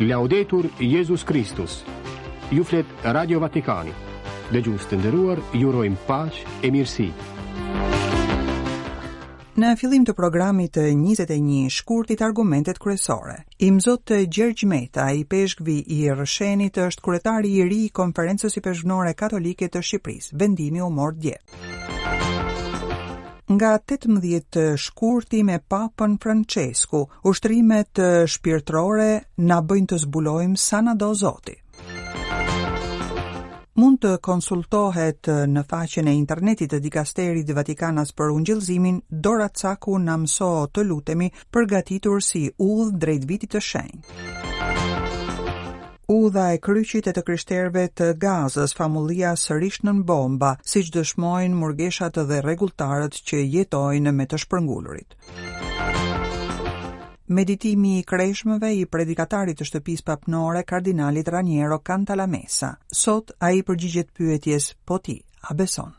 Laudetur Jezus Kristus Ju flet Radio Vatikani Dëgjues të nderuar, ju urojmë paqe e mirësi Në fillim të programit të 21 shkurtit argumentet kryesore Imzot Gjergj Meta ipeshkvi i Rrëshenit është kryetari i ri i konferencës ipeshkvnore katolike të Shqipërisë Vendimi u mor dje nga tetëmbëdhjetë shkurti me Papën Françesku, ushtrimet shpirtërore na bëjnë të zbulojmë sa na do Zoti. Mund të konsultohet në faqen e internetit të Dikasterit Vatikanas për Ungjillëzimin, doracaku na mëso të lutemi përgatitur si udhë drejt vitit të shenjtë. Udha e kryqit e të krishterëve të Gazës, famullia sërish nën bomba, siç dëshmojnë murgeshat dhe rregulltarët që jetojnë me të shpërngulurit. Meditimi i kreshmëve i predikatarit të shtëpisë papnore kardinalit Raniero Cantalamessa. Sot ai i përgjigjet pyetjes po ti A beson?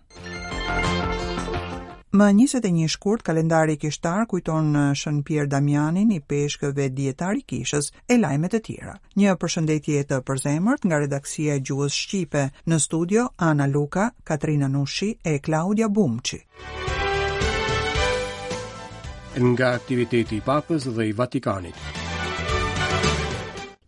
Më 21 shkurt kalendari kishtar kujton Shën Pier Damianin ipeshkëv e dijetar i kishës e lajme të tjera. Një përshëndetje të përzemërt nga redaksia e gjuhës shqipe në studio Ana Luka, Katrina Nushi e Klaudia Bumçi. Nga aktiviteti i Papës dhe i Vatikanit.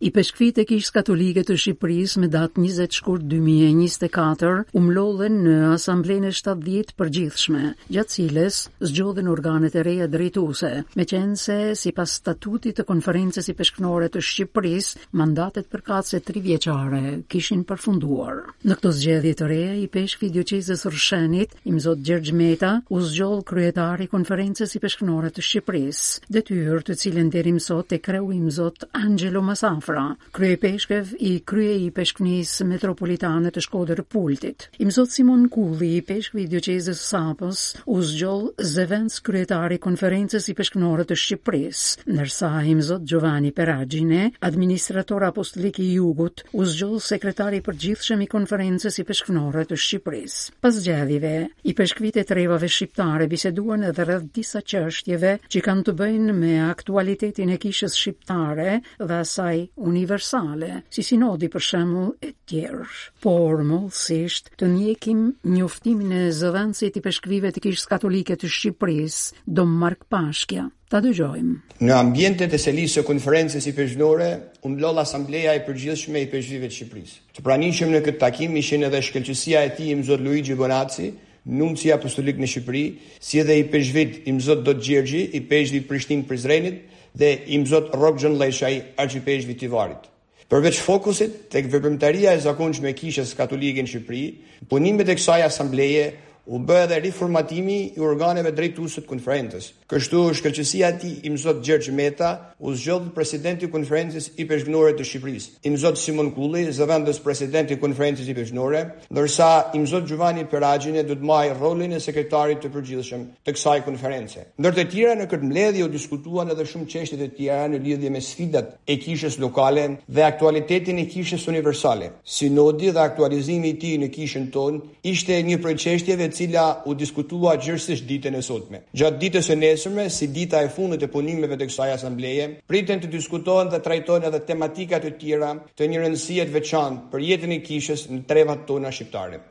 Ipeshkvijtë e kishës katolike të Shqipërisë me datë 20 shkurt 2024 u mblodhën në asamblenë e 70 të përgjithshme, gjatë së cilës zgjodhën organet e reja drejtuese, meqenëse sipas statutit të Konferencës Ipeshkvnore të Shqipërisë, Mandatet përkatëse tri vjeçare kishin përfunduar. Në këto zgjedhje të reja ipeshkvi i dioqezës së Rrëshenit, imzot Gjergj Meta, u zgjodh kryetar i konferencës ipeshkvnore të Shqipërisë, detyrë të cilën deri më sot e kreu imzot Angelo Massafra, kryeipeshkëv i kryeipeshkvnisë metropolitane të Shkodër Pultit. Imzot Simon Kulli ipeshkvi i dioqezës së Sapës u zgjodh zëvendëskryetar i Konferencës Ipeshkvnore të Shqipërisë, ndërsa Imzot Giovanni Peragine, administrator apostolik i Jugut, u zgjodh sekretar i përgjithshëm i Konferencës Ipeshkvnore të Shqipërisë. Pas zgjedhjeve, ipeshkvijtë e trevave shqiptare biseduan edhe rreth disa çështjeve që kanë të bëjnë me aktualitetin e kishës shqiptare dhe asaj universale, si sinodi për shembull e tjerë, por më hollësisht të ndjekim njoftimin e zëdhënësit të ipeshkvijve të Kishës Katolike të Shqipërisë, Dom Mark Pashkja. Ta dëgjojmë. Në ambientet e selisë së konferencës Ipeshkvnore, u mblodh Asambleja e Përgjithshme e Ipeshkvijve të Shqipërisë. Të pranishëm në këtë takim ishin edhe Shkëlqësia e Tij Imzot Luigi Bonazzi, Nunci Apostolik në Shqipëri, si edhe ipeshkvijtë Imzot Dodë Gjergji, ipeshkëv i Prishtinë-Prizrenit dhe Imzot Rrok Gjonlleshaj, Arqipeshkëv i Tivarit. Përveç fokusit tek veprimtaria e zakonshme e Kishës Katolike në Shqipëri, në punimet e kësaj Asambleje u bë edhe riformatimi i organeve drejtuese të Konferencës. Kështu, Shkëlqësia e Tij Imzot Gjergj Meta u zgjodh President i Konferencës Ipeshkvnore të Shqipërisë, Imzot Simon Kulli zëvendës President i Konferencës Ipeshkvnore, ndërsa Imzot Giovanni Peragine do të mbajë rolin e Sekretarit të Përgjithshëm. të kësaj konference. Ndër të tjera në këtë mbledhje u diskutuan edhe shumë çështje të tjera në lidhje me sfidat e Kishës lokale dhe aktualitetin e Kishës universale. Sinodi dhe aktualizimi i tij në Kishën tonë ishte një prej çështjeve e cila u diskutua gjerësisht ditën e sotme. Gjatë ditës së nesërme, si dita e fundit e punimeve të kësaj asambleje, priten të diskutohen dhe trajtohen edhe tematika të tjera të një rëndësie të veçantë për jetën e Kishës në trevat tona shqiptare.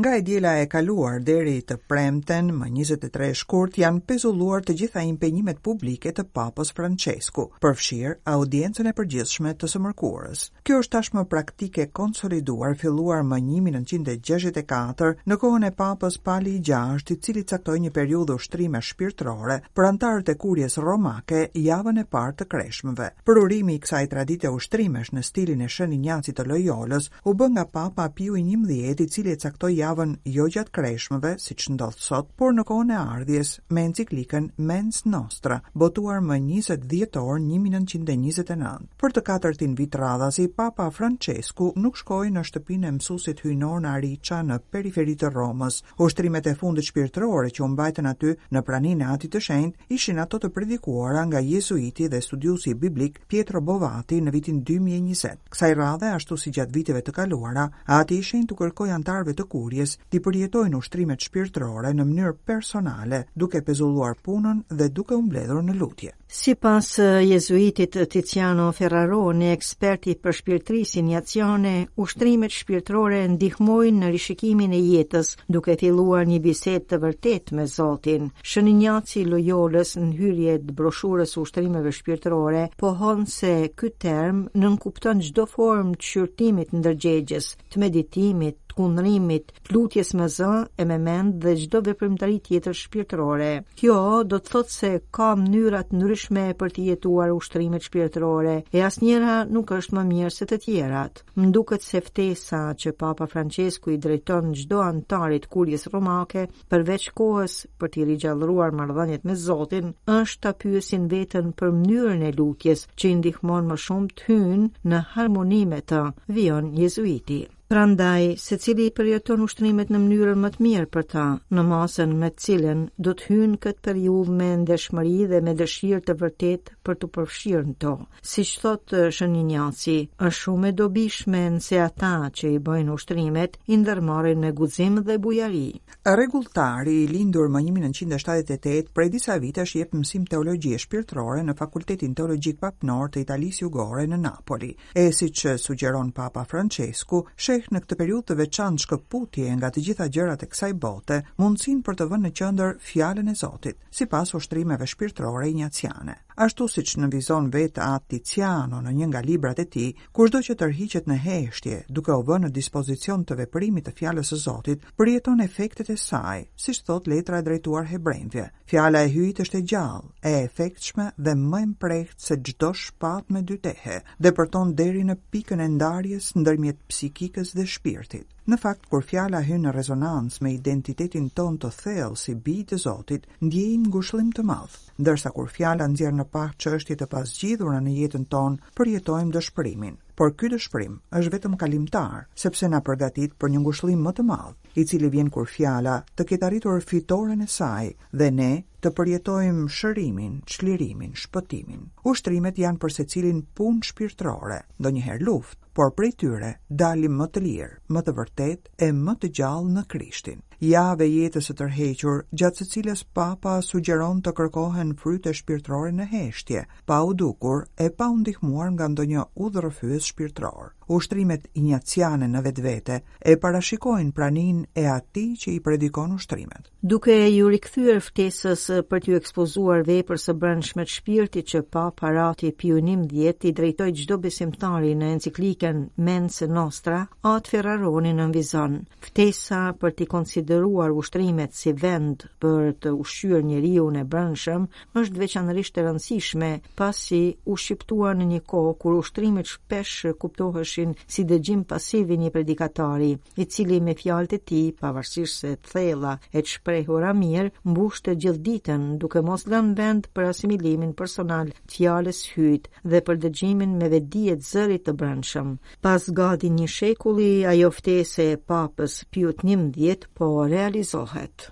Nga e diela e kaluar deri të premten, më 23 shkurt, janë pezulluar të gjitha impenjimet publike të Papës Françesku, përfshirë audiencën e përgjithshme të së mërkurës. Kjo është tashmë praktikë e konsoliduar filluar më 1964 në kohën e Papës Pali i Gjashtë, i cili caktoi një periudhë ushtrimesh shpirtërore për anëtarët e Kuries Romake javën e parë të Kreshmëve. Përurimi i kësaj tradite ushtrimesh në stilin e Shën Injacit të Lojolës u bë nga Papa Piu i njëmbëdhjeti i cili e caktoi javën jo gjatë Kreshmëve, siç ndodh sot, por në kohën e ardhjes, me enciklikën Mens Nostra, botuar më njëzet dhjetor një mijë e nëntëqind e njëzet e nëntë. Për të katërtin vit radhazi, Papa Françesku nuk shkoi në shtëpinë e mësuesit hyjnor në Ariccia në periferi të Romës, Ushtrimet e fundit shpirtërore që u mbajtën aty në praninë e Atit të Shenjtë ishin ato të predikuara nga jezuiti dhe studiuesi biblik Pietro Bovati në vitin dy mijë e njëzet. Kësaj radhe, ashtu si gjatë viteve të kaluara, Ati i Shenjtë u kërkoi anëtarëve të Kuries t'i përjetojnë ushtrimet shpirtërore në mënyrë personale, duke pezulluar punën dhe duke u mbledhur në lutje. Sipas jezuitit Tiziano Ferraroni, ekspert i përshpirtërisë injaciane, ushtrimet shpirtërore ndihmojnë në rishikimin e jetës, duke filluar një bisedë të vërtetë me Zotin. Shën Injaci i Loyolës në hyrje të broshurës së Ushtrimeve shpirtërore pohon se ky term nënkupton çdo formë të shqyrtimit të ndërgjegjes, të meditimit, të kundrimit, lutjes me zë e me mend dhe çdo veprimtari tjetër shpirtërore. Kjo do të thotë se ka mënyra të ndryshme për t'i jetuar ushtrimet shpirtërore, e asnjëra nuk është më mirë se të tjerat. Më duket se ftesa që Papa Françesku i drejton çdo anëtarit të Kuries Romake, përveç kohës për t'i rigjallëruar marrëdhëniet me Zotin, është ta pyesin veten për mënyrën e lutjes që i ndihmon më shumë të hyjnë në harmoni me të, vijon jezuiti. Prandaj, secili i përjeton ushtrimet në mënyrën më të mirë për të, në masën me të cilën do të hyjë në këtë periudhë me ndjeshmëri dhe me dëshirë të vërtetë për t'u përfshirë në to. Siç thotë Shën Injaci, është shumë e dobishme nëse ata që i bëjnë ushtrimet, i ndërmarrin me guxim dhe bujari. Rregulltari, i lindur më 1978, prej disa vitesh jep mësim teologjie shpirtërore në Fakultetin Teologjik Papnor të Italisë Jugore në Napoli. E siç sugjeron Papa Françesku, sheh në këtë periudhë të veçantë shkëputjeje nga të gjitha gjërat e kësaj bote, mundësinë për të vënë në qendër Fjalën e Zotit, sipas ushtrimeve shpirtërore injaciane. Ashtu siç nënvizon vetë At Tiziano në një nga librat e tij, kushdo që tërhiqet në heshtje, duke u vënë në dispozicion të veprimit të Fjalës së Zotit, përjeton efektet e saj, siç thotë letra e drejtuar Hebrenjve. Fjala e Hyjit është e gjallë, e efektshme dhe më e mprehtë se çdo shpatë me dy tehe, depërton deri në pikën e ndarjes ndërmjet psikikës dhe shpirtit. Në fakt, kur fjala hyn në rezonancë me identitetin tonë të thellë si bij të Zotit, ndiejmë ngushëllim të madh, ndërsa kur fjala nxjerr në pah çështje të pazgjidhura në jetën tonë, përjetojmë dëshpërimin. Por ky dëshpërim është vetëm kalimtar, sepse na përgatit për një ngushëllim më të madh. i cili vjen kur fjala të ketë arritur fitoren e saj dhe ne të përjetojmë shërimin, çlirimin, shpëtimin. Ushtrimet janë për secilin punë shpirtërore, ndonjëherë luftë, por prej tyre dalim më të lirë, më të vërtetë e më të gjallë në Krishtin. Java e jetës së tërhequr, gjatë së cilës Papa sugjeron të kërkohen fryte shpirtërore në heshtje, pa u dukur e pa u ndihmuar nga ndonjë udhërrëfyes shpirtëror. Ushtrimet injaciane në vetvete e parashikojnë praninë e atij që i predikon ushtrimet. Duke iu rikthyer ftesës për t'iu ekspozuar veprës së brendshme të shpirtit që Papa Ratti Piu Njëmbëdhjetë i drejtoi çdo besimtari në enciklikën Mens Nostra, At Ferraroni nënvizon. Ftesa për t'i konsideruar ushtrimet si vend për të ushqyer njeriun e brendshëm është veçanërisht e rëndësishme, pasi u shqiptua në një kohë kur ushtrimet shpesh kuptoheshin si dëgjim pasiv i një predikatari, i cili me fjalët e tij, pavarësisht se të thella e të shprehura mirë, mbushte gjithë ditën, duke mos lënë vend për asimilimin personal të Fjalës së Hyjit dhe për dëgjimin me vetëdije të zërit të brendshëm. Pas gati një shekulli, ajo ftesë e Papës Piut XI po realizohet.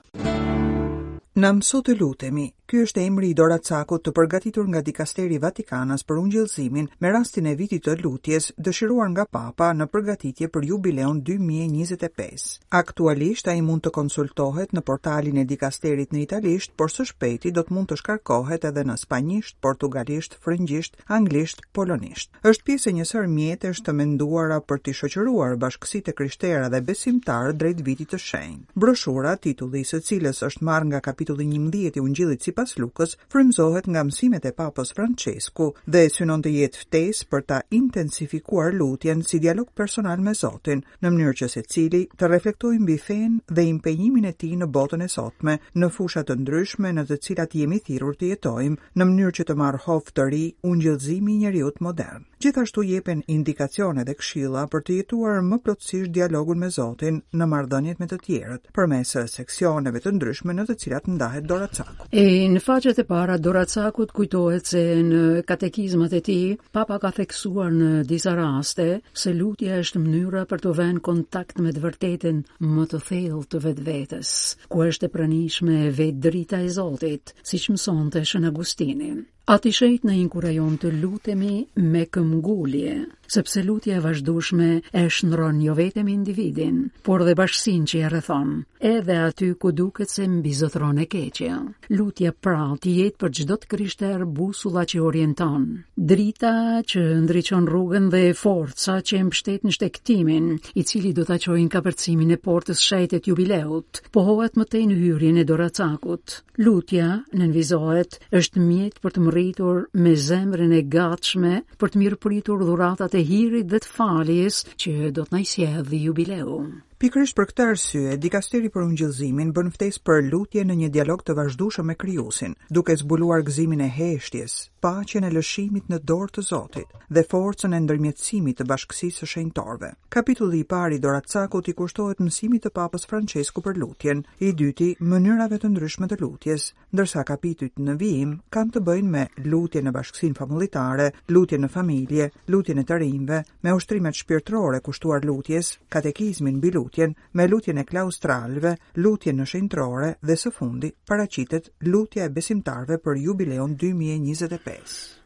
Na mëso të lutemi. Ky është emri i doracakut të përgatitur nga dikasteri vatikanas për ungjillëzimin me rastin e vitit të lutjes, dëshiruar nga Papa në përgatitje për jubileun 2025. Aktualisht ai mund të konsultohet në portalin e dikasterit në italisht, por së shpejti do të mund të shkarkohet edhe në spanjisht, portugalisht, frëngjisht, anglisht, polonisht. Është pjesë e një sërë mjetesh të menduara për t'i shoqëruar bashkësitë e krishtera dhe besimtarët drejt Vitit të Shenjtë. Broshura, titulli i së cilës është marrë nga kapitulli njëmbëdhjetë i Ungjillit sipas Lukës, frymëzohet nga mësimet e Papës Françesku dhe synon të jetë ftesë për ta intensifikuar lutjen si dialog personal me Zotin, në mënyrë që secili të reflektojë mbi fenë dhe impenjimin e tij në botën e sotme, në fusha të ndryshme në të cilat jemi thirrur të jetojmë, në mënyrë që të marrë hov të ri ungjillëzimi i njeriut modern. Gjithashtu jepen indikacione dhe këshilla për të jetuar më plotësisht dialogun me Zotin në marrëdhëniet me të tjerët, përmes seksioneve të ndryshme në të cilat ndahet doracaku. E në faqet e para të doracakut kujtohet se në katekizmat e tij Papa ka theksuar në disa raste se lutja është mënyra për t'u vënë në kontakt me të vërtetën më të thellë të vetvetes, ku është e pranishme vetë drita e Zotit, siç mësonte Shën Agustini. Ati i Shenjtë na inkurajon të lutemi me këmbëngulje, sepse lutja e vazhdueshme e shndërron jo vetëm individin, por dhe bashkësinë që e rrethon, edhe aty ku duket se mbizotëron e keqja. Lutja pra të jetë për çdo të krishterë busulla që orienton, drita që ndriçon rrugën dhe forca që e mbështet në shtektimin, i cili do ta çojë në kapërcimin e Portës së Shenjtë të jubileut, pohohet më tej në hyrjen e doracakut. Lutja nënvizohet është mjet për të mbërritur me zemrën e gatshme për të mirëpritur dhuratat e hirit dhe të faljes që do të na sjellë jubileu. Pikërisht për këtë arsye, Dikasteri për Ungjillëzimin bën ftesë për lutje në një dialog të vazhdueshëm me Krijuesin, duke zbuluar gëzimin e heshtjes, paqen e lëshimit në dorë të Zotit dhe forcën e ndërmjetësimit të bashkësisë së shenjtorëve. Kapitulli i parë i Doracakut i kushtohet mësimit të Papës Françesku për lutjen, i dyti mënyrave të ndryshme të lutjes, ndërsa kapitujt në vijim kanë të bëjnë me lutjen në bashkësinë famullitare, lutjen në familje, lutjen e të rinjve, me ushtrimet shpirtërore kushtuar lutjes, katekizmin mbi lutjen, me lutjen e klaustralëve, lutjen në shenjtrore dhe së fundi paraqitet lutja e besimtarëve për jubileun 2025.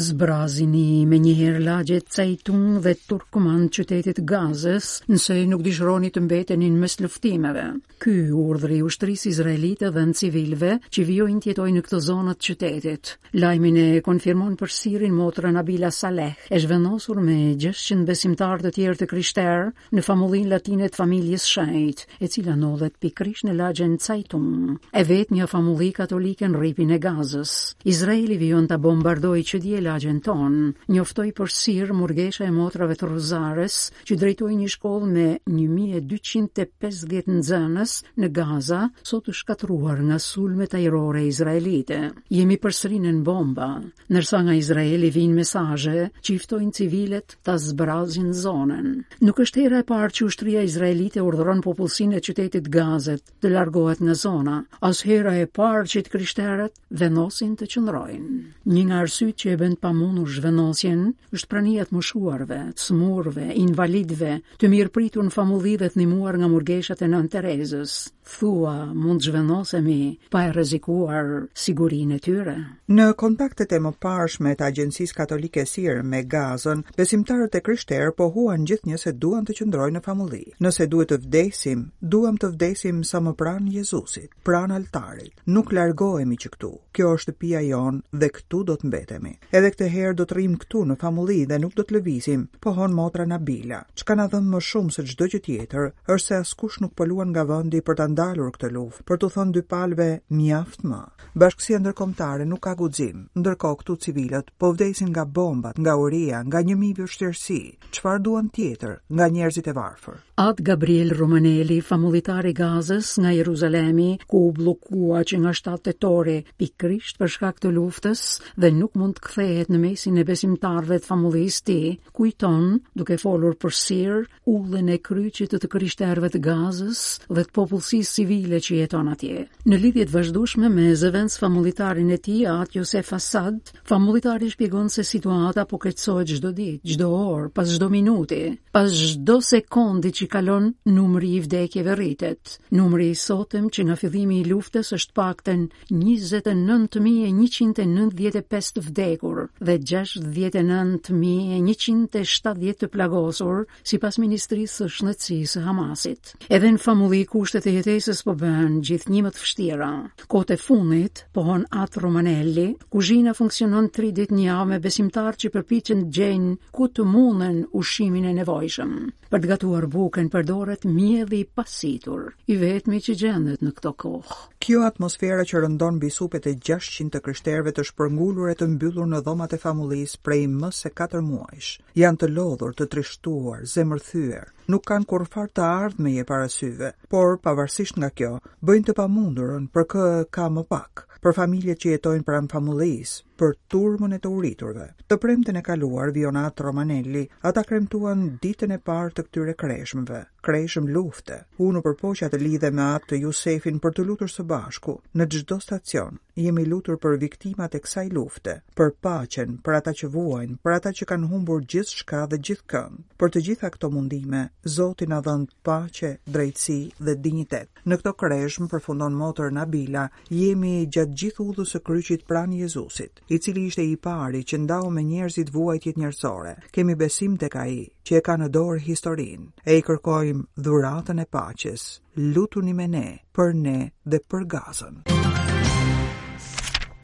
Zbrazini menjëherë lagjet Cajtun dhe Turkman të qytetit të Gazës, nëse nuk dëshironi të mbeteni mes luftimeve. Ky urdhri i ushtrisë izraelite dhënë civilëve që vijojnë të jetojnë në këtë zonë të qytetit. Lajmin e konfirmon për Sirin motra Nabila Saleh, e zhvendosur me 600 besimtarë të tjerë të krishterë në famullinë latine të Familjes Shenjtë, e cila ndodhet pikërisht në lagjen Cajtun, e vetmja famulli katolike në Rripin e Gazës. Izraeli vijon ta bombardojë që dje lagjen tonë, njoftoi për Sir murgesha e motrave të Rruzares, që drejtoi një shkollë me 1250 nxënës në Gaza, sot e shkatërruar nga sulmet ajrore izraelite. Jemi përsëri nën bomba, ndërsa nga Izraeli vijnë mesazhe që i ftojnë civilët ta zbrazin zonën. Nuk është hera e parë që ushtria izraelite urdhëron popullsinë e qytetit të Gazës të largohet nga zona, as hera e parë që të krishterët vendosin të qëndrojnë. Një nga arsyet që e bën të pamundur zhvendosjen është prania e të moshuarve, të sëmurëve, invalidëve, të mirëpritur në famulli dhe të ndihmuar nga murgeshat e Nënë Terezës. thua mund të zhvendosemi pa e rrezikuar sigurinë e tyre. Në kontaktet e mëparshme të Agjencisë Katolike Sir me Gazën, besimtarët e krishterë pohuan gjithnjë se duan të qëndrojnë në famulli. Nëse duhet të vdesim, duam të vdesim sa më pranë Jezusit, pranë altarit. Nuk largohemi që këtu. Kjo është shtëpia jonë dhe këtu do të mbetemi. Edhe këtë herë do të rrimë këtu në famulli dhe nuk do të lëvizim, pohon motra Nabila. Çka na dhemb më shumë se çdo gjë tjetër, është se askush nuk po luan nga vendi për ta ndalur këtë luftë, për t'u thënë dy palëve mjaft më. Bashkësia ndërkombëtare nuk ka guxim. Ndërkohë këtu civilët po vdesin nga bombat, nga uria, nga një mijë vështirësi. Çfarë duan tjetër nga njerëzit e varfër? Atë Gabriel Romanelli, famullitar i Gazës nga Jeruzalemi, ku u bllokua që nga 7 tetori, pikërisht për shkak të luftës dhe nuk mund të kthehet në mesin e besimtarëve të famullisë së tij, kujton, duke folur për Sir, udhën e kryqit të të krishterëve të Gazës dhe të popullsisë civile që jeton atje. Në lidhje të vazhdueshme me zëvendës famullitarin e tij, atë Josef Assad, Famulitari shpjegon se situata po keqësohet çdo ditë, çdo orë, pas çdo minuti, pas çdo sekondi që kalon numri i vdekjeve rritet. Numri i sotëm që nga fillimi i luftës është të paktën 29.195 të vdekur dhe 69.170 të plagosur sipas Ministrisë së Shëndetësisë së Hamasit. Edhe në famulli kushtet e jetesës po bëhen gjithnjë më të vështira. Kohët e fundit, pohon At Romanelli, kuzhina funksionon 3 ditë në javë me besimtarë që përpiqen të gjejnë ku të munden ushqimin e nevojshëm. Për të gatuar bukën përdoret mielli i pasitur, i vetmi që gjendet në këto kohë. Kjo atmosferë që rëndon mbi supet e 600 të krishterëve të shpërngulur e të mbyllur në dhomat e famullisë prej më se 4 muajsh, Janë të lodhur, të trishtuar, zemërthyer, nuk kanë kurrfarë të ardhmeje para syve, por pavarësisht nga kjo, bëjnë të pamundurën për kë ka më pak, për familjet që jetojnë pranë famullisë, për turmën e të uriturve. Të premten e kaluar vijon atë Romanelli, ata kremtuan ditën e parë të këtyre kreshmëve, kreshëm lufte. Unë u përpoqa të lidhem me atë Jusefin për t'u lutur së bashku në çdo stacion, Jemi lutur për viktimat e kësaj lufte, për paqen, për ata që vuajnë, për ata që kanë humbur gjithçka dhe gjithkënd. Për të gjitha këto mundime, Zoti na dhëntë paqe, drejtësi dhe dinjitet. Në këto kreshmë, përfundon motër Nabila, jemi gjatë gjithë udhës së kryqit pranë Jezusit, i cili ishte i pari që ndau me njerëzit vuajtjet njerëzore. Kemi besim tek ai, që e ka në dorë historinë, e i kërkojmë dhuratën e paqes. Lutuni me ne, për ne dhe për Gazën.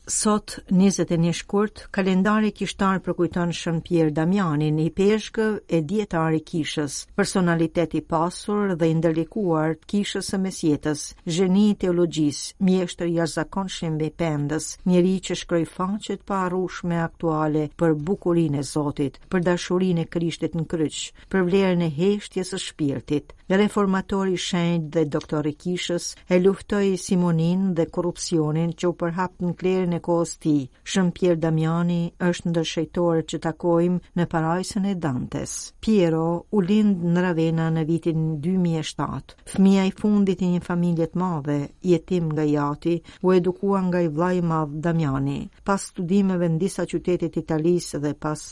Sot, 21 shkurt, kalendari kishtar përkujton Shën Pjer Damianin, ipeshkëv e dijetar i kishës, personalitet i pasur dhe i ndërlikuar i kishës së mesjetës, gjeni i teologjisë, mjeshtër i jashtëzakonshëm i pendës, njeri që shkroi faqe të paharrueshme aktuale për bukurinë e Zotit, për dashurinë e Krishtit në kryq, për vlerën e heshtjes së shpirtit. Reformator i shenjtë dhe doktor i kishës e luftoi simoninë dhe korrupsionin që u përhap në klerin e kohës së tij. Shën Pjer Damiani është ndër shenjtorët që takojmë në parajsën e Dantes. Piero u lind në Ravena në vitin 2007. Fëmija i fundit i një familje të madhe, jetim nga i ati, U edukua nga i vëllai i madh Damiani. Pas studimeve në disa qytete të Italisë dhe pas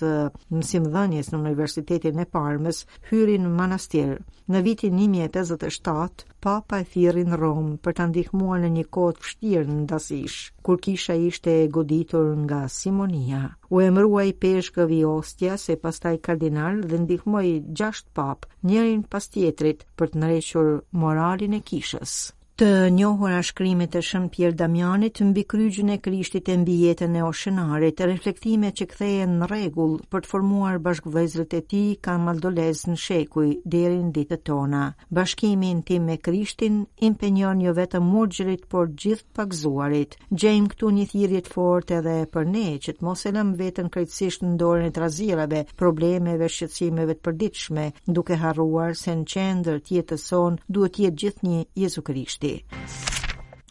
mësimdhënies në Universitetin e Parmës, hyri në manastir. Në vitin 1057, Papa e thirri në Romë për ta ndihmuar në një kohë të vështirë ndasish, kur kisha ishte e goditur nga simonia. U emërua ipeshkëv i Ostias e pastaj kardinal dhe ndihmoi gjashtë papë, njërin pas tjetrit, për të ndrequr moralin e kishës. të njohura shkrimet e Shën Pjer Damianit mbi Kryqin e Krishtit e mbi jetën e oshënarit, reflektime që kthehen në rregull për të formuar bashkëvëllezërit e tij kamaldolezë në shekuj deri në ditët tona. Bashkimi intim me Krishtin impenjon jo vetëm murgjërit, por gjithë pagëzuarit. Gjejmë këtu një thirrje të fortë edhe për ne që të mos e lëmë veten krejtësisht në dorën e trazirave, problemeve, shqetësimeve të përditshme, duke harruar se në qendër të jetës sonë duhet të jetë gjithnjë Jezu Krishti.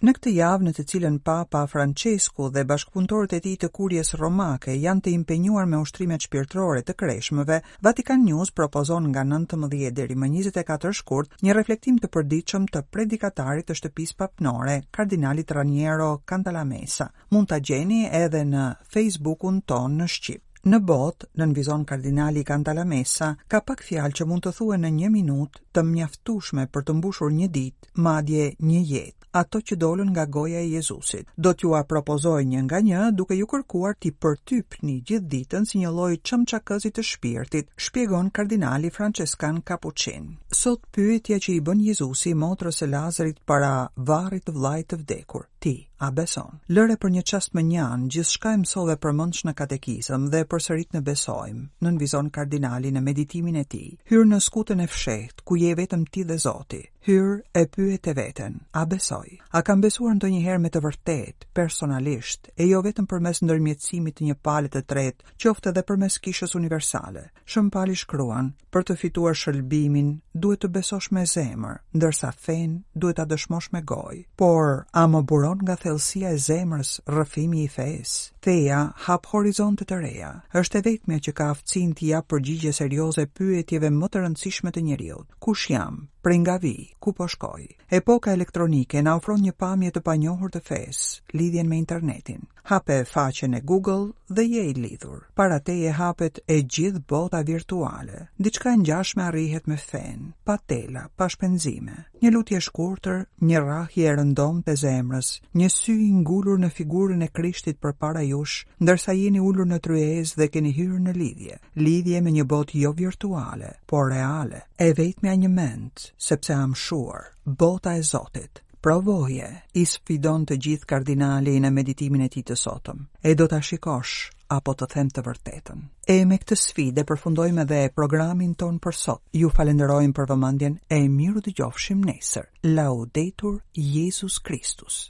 Në këtë javë në të cilën Papa Françesku dhe bashkëpunëtorët e tij të Kuries Romake janë të impenjuar me ushtrimet shpirtërore të kreshmëve, Vatikan News propozon nga nëntëmbëdhjetë deri më njëzet e katër shkurt një reflektim të përditshëm të predikatarit të Shtëpisë Papnore, kardinalit Raniero Cantalamessa. Mund ta gjeni edhe në Facebook-un tonë në shqip. Në botë, nënvizon kardinali Cantalamessa, ka pak fjalë që mund të thuhen në një minutë, të mjaftueshme për të mbushur një ditë, madje një jetë. ato që dolën nga goja e Jezusit. Do t'jua propozoj një nga një duke ju kërkuar t'i përtypni gjithë ditën si një lloj çamçakëzi të shpirtit, shpjegon kardinali françeskan kapuçin. Sot pyetja që i bën Jezusi motrës së Lazarit para varrit të vëllait të vdekur, ti a beson? Lëre për një çast mënjanë, gjithçka mësove përmendsh në katekizëm dhe përsërit në Besojmë, nënvizon kardinali në meditimin e tij. Hyr në skutën e fshehtë, ku je vetëm ti dhe Zoti. Hyr e pyete veten, a besoj? A kam besuar ndonjëherë me të vërtetë, personalisht, e jo vetëm përmes ndërmjetësimit të një pale të tretë, qoftë edhe përmes Kishës Universale? Shën Pali shkruan, Për të fituar shëlbimin, duhet të besosh me zemër, ndërsa fenë duhet ta dëshmosh me gojë. Por, a më buron nga thellësia e zemrës rrëfimi i fesë? Feja hap horizonte të reja. Është e vetmja që ka aftësinë t'i japë përgjigje serioze pyetjeve më të rëndësishme të njeriut. Kush jam? Prej nga vij? Ku po shkoj? Epoka elektronike na ofron një pamje të panjohur të fesë, lidhjen me internetin. Hape faqen e Google dhe je i lidhur. Para teje hapet e gjithë bota virtuale. Diçka e ngjashme arrihet me fenë, pa tela, pa shpenzime. Një lutje e shkurtër, një rrahje e rëndomtë e zemrës, një sy i ngulur në figurën e Krishtit përpara jush, ndërsa jeni ulur në tryezë dhe keni hyrë në lidhje. lidhje me një botë jo virtuale, por reale, e vetmja njëmend, sepse e amshuar, bota e Zotit, provoje, i sfidon të gjithë kardinali në meditimin e tij të sotëm, e do ta shikosh, a po të them të vërtetën. E me këtë sfidë e përfundojmë edhe programin tonë për sot. Ju falënderojmë për vëmendjen e mirë u dëgjofshim nesër. Laudetur Jezus Kristus.